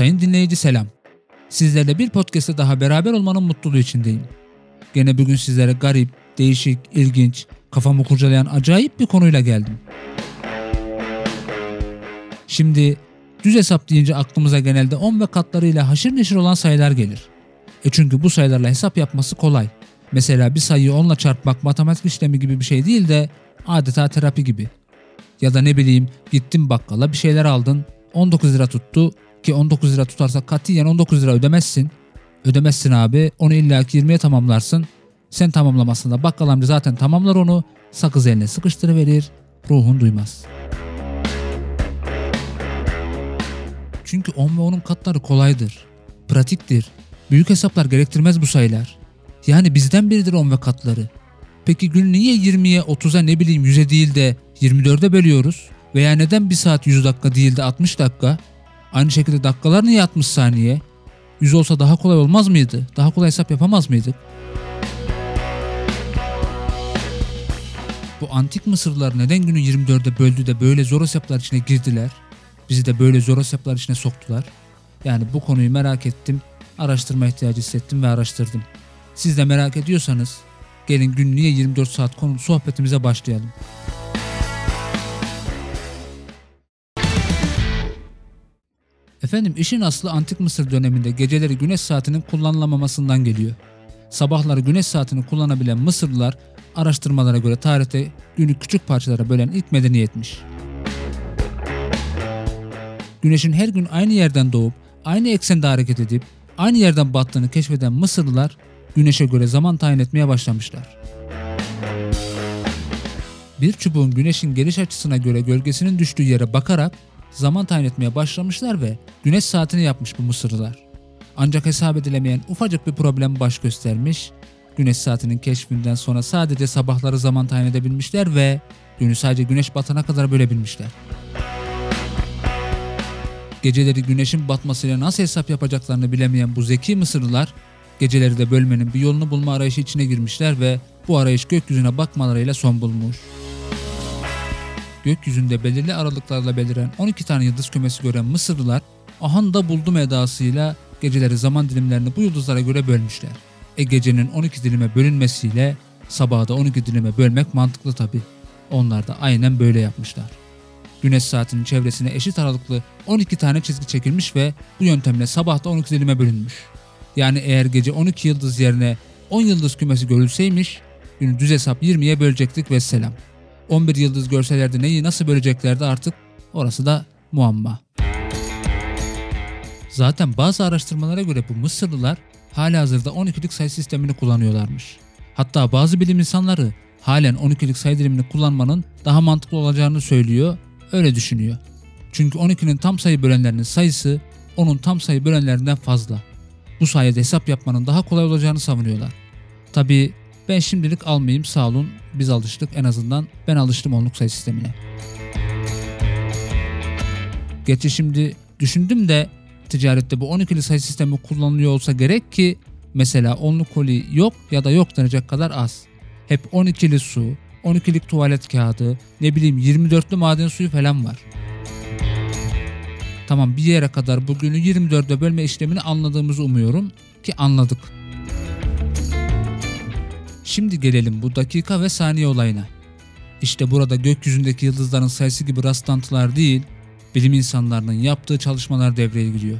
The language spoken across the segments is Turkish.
Sayın dinleyici selam. Sizlerle bir podcast'te daha beraber olmanın mutluluğu içindeyim. Gene bugün sizlere garip, değişik, ilginç, kafamı kurcalayan acayip bir konuyla geldim. Şimdi düz hesap deyince aklımıza genelde 10 ve katlarıyla haşır neşir olan sayılar gelir. E çünkü bu sayılarla hesap yapması kolay. Mesela bir sayıyı 10'la çarpmak matematik işlemi gibi bir şey değil de adeta terapi gibi. Ya da ne bileyim gittin bakkala bir şeyler aldın 19 lira tuttu ki 19 lira tutarsa katiyen 19 lira ödemezsin. Ödemezsin abi onu illaki 20'ye tamamlarsın. Sen tamamlamasında bakkal amca zaten tamamlar onu sakız eline sıkıştırıverir ruhun duymaz. Çünkü 10 ve 10'un katları kolaydır. Pratiktir. Büyük hesaplar gerektirmez bu sayılar. Yani bizden biridir 10 ve katları. Peki gün niye 20'ye 30'a ne bileyim 100'e değil de 24'e bölüyoruz? Veya neden bir saat 100 dakika değil de 60 dakika? Aynı şekilde dakikalar niye 60 saniye? 100 olsa daha kolay olmaz mıydı? Daha kolay hesap yapamaz mıydık? Bu antik Mısırlılar neden günü 24'e böldü de böyle zor hesaplar içine girdiler? Bizi de böyle zor hesaplar içine soktular. Yani bu konuyu merak ettim, araştırma ihtiyacı hissettim ve araştırdım. Siz de merak ediyorsanız gelin gün niye 24 saat konulu sohbetimize başlayalım. Efendim işin aslı antik Mısır döneminde geceleri güneş saatinin kullanılamamasından geliyor. Sabahları güneş saatini kullanabilen Mısırlılar araştırmalara göre tarihte günü küçük parçalara bölen ilk medeniyetmiş. Güneşin her gün aynı yerden doğup aynı eksende hareket edip aynı yerden battığını keşfeden Mısırlılar güneşe göre zaman tayin etmeye başlamışlar. Bir çubuğun güneşin geliş açısına göre gölgesinin düştüğü yere bakarak zaman tayin etmeye başlamışlar ve güneş saatini yapmış bu Mısırlılar. Ancak hesap edilemeyen ufacık bir problem baş göstermiş. Güneş saatinin keşfinden sonra sadece sabahları zaman tayin edebilmişler ve günü sadece güneş batana kadar bölebilmişler. Geceleri güneşin batmasıyla nasıl hesap yapacaklarını bilemeyen bu zeki Mısırlılar geceleri de bölmenin bir yolunu bulma arayışı içine girmişler ve bu arayış gökyüzüne bakmalarıyla son bulmuş. Gökyüzünde belirli aralıklarla beliren 12 tane yıldız kümesi gören Mısırlılar ahan da buldum edasıyla geceleri zaman dilimlerini bu yıldızlara göre bölmüşler. E gecenin 12 dilime bölünmesiyle sabahı da 12 dilime bölmek mantıklı tabi. Onlar da aynen böyle yapmışlar. Güneş saatinin çevresine eşit aralıklı 12 tane çizgi çekilmiş ve bu yöntemle sabah da 12 dilime bölünmüş. Yani eğer gece 12 yıldız yerine 10 yıldız kümesi görülseymiş, günü düz hesap 20'ye bölecektik ve selam. 11 yıldız görselerdi neyi nasıl böleceklerdi artık orası da muamma. Zaten bazı araştırmalara göre bu Mısırlılar hala hazırda 12'lik sayı sistemini kullanıyorlarmış. Hatta bazı bilim insanları halen 12'lik sayı dilimini kullanmanın daha mantıklı olacağını söylüyor, öyle düşünüyor. Çünkü 12'nin tam sayı bölenlerinin sayısı onun tam sayı bölenlerinden fazla. Bu sayede hesap yapmanın daha kolay olacağını savunuyorlar. Tabi ben şimdilik almayayım sağ olun biz alıştık en azından ben alıştım onluk sayı sistemine. Gerçi şimdi düşündüm de ticarette bu 12'li sayı sistemi kullanılıyor olsa gerek ki mesela onluk koli yok ya da yok denecek kadar az. Hep 12'li su, 12'lik tuvalet kağıdı, ne bileyim 24'lü maden suyu falan var. Tamam bir yere kadar bugünü 24'e bölme işlemini anladığımızı umuyorum ki anladık. Şimdi gelelim bu dakika ve saniye olayına. İşte burada gökyüzündeki yıldızların sayısı gibi rastlantılar değil, bilim insanlarının yaptığı çalışmalar devreye giriyor.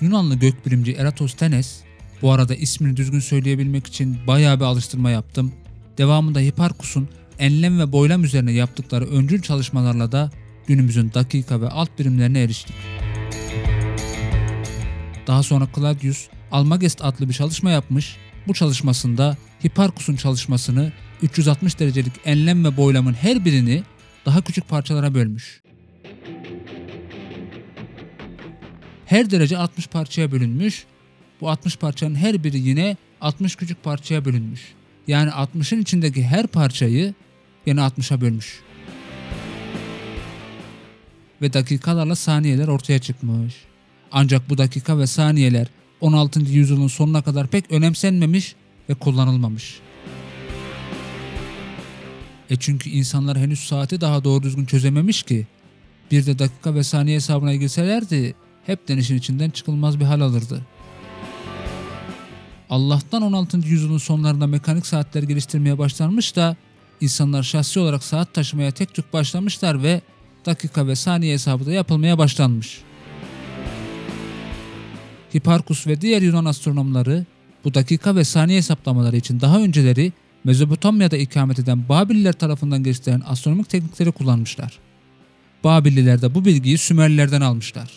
Yunanlı gökbilimci Eratosthenes, bu arada ismini düzgün söyleyebilmek için bayağı bir alıştırma yaptım. Devamında Hiparkus'un enlem ve boylam üzerine yaptıkları öncül çalışmalarla da günümüzün dakika ve alt birimlerine eriştik. Daha sonra Claudius Almagest adlı bir çalışma yapmış. Bu çalışmasında Hiparkus'un çalışmasını 360 derecelik enlem ve boylamın her birini daha küçük parçalara bölmüş. Her derece 60 parçaya bölünmüş. Bu 60 parçanın her biri yine 60 küçük parçaya bölünmüş. Yani 60'ın içindeki her parçayı yine 60'a bölmüş. Ve dakikalarla saniyeler ortaya çıkmış. Ancak bu dakika ve saniyeler 16. yüzyılın sonuna kadar pek önemsenmemiş ve kullanılmamış. E çünkü insanlar henüz saati daha doğru düzgün çözememiş ki. Bir de dakika ve saniye hesabına girselerdi hepten işin içinden çıkılmaz bir hal alırdı. Allah'tan 16. yüzyılın sonlarında mekanik saatler geliştirmeye başlanmış da insanlar şahsi olarak saat taşımaya tek tük başlamışlar ve dakika ve saniye hesabı da yapılmaya başlanmış. Hiparkus ve diğer Yunan astronomları bu dakika ve saniye hesaplamaları için daha önceleri Mezopotamya'da ikamet eden Babiller tarafından geliştirilen astronomik teknikleri kullanmışlar. Babilliler de bu bilgiyi Sümerlilerden almışlar.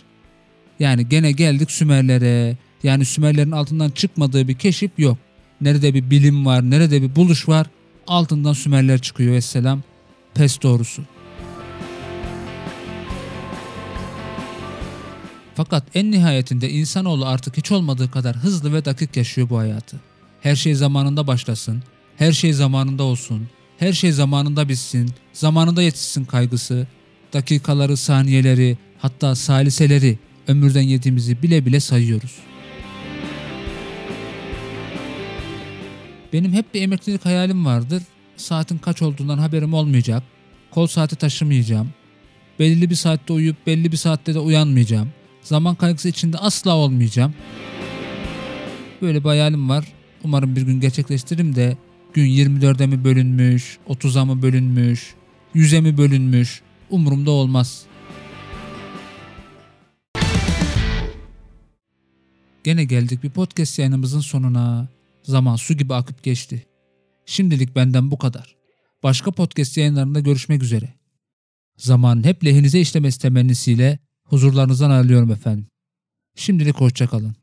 Yani gene geldik Sümerlere. Yani Sümerlerin altından çıkmadığı bir keşif yok. Nerede bir bilim var, nerede bir buluş var altından Sümerler çıkıyor vesselam. Pes doğrusu. Fakat en nihayetinde insanoğlu artık hiç olmadığı kadar hızlı ve dakik yaşıyor bu hayatı. Her şey zamanında başlasın, her şey zamanında olsun, her şey zamanında bitsin, zamanında yetişsin kaygısı, dakikaları, saniyeleri, hatta saliseleri ömürden yediğimizi bile bile sayıyoruz. Benim hep bir emeklilik hayalim vardır. Saatin kaç olduğundan haberim olmayacak. Kol saati taşımayacağım. Belli bir saatte uyuyup belli bir saatte de uyanmayacağım. Zaman kaygısı içinde asla olmayacağım. Böyle bir hayalim var. Umarım bir gün gerçekleştiririm de gün 24'e mi bölünmüş, 30'a mı bölünmüş, 100'e mi bölünmüş umurumda olmaz. Gene geldik bir podcast yayınımızın sonuna. Zaman su gibi akıp geçti. Şimdilik benden bu kadar. Başka podcast yayınlarında görüşmek üzere. Zamanın hep lehinize işlemesi temennisiyle huzurlarınızdan ayrılıyorum efendim. Şimdilik hoşçakalın.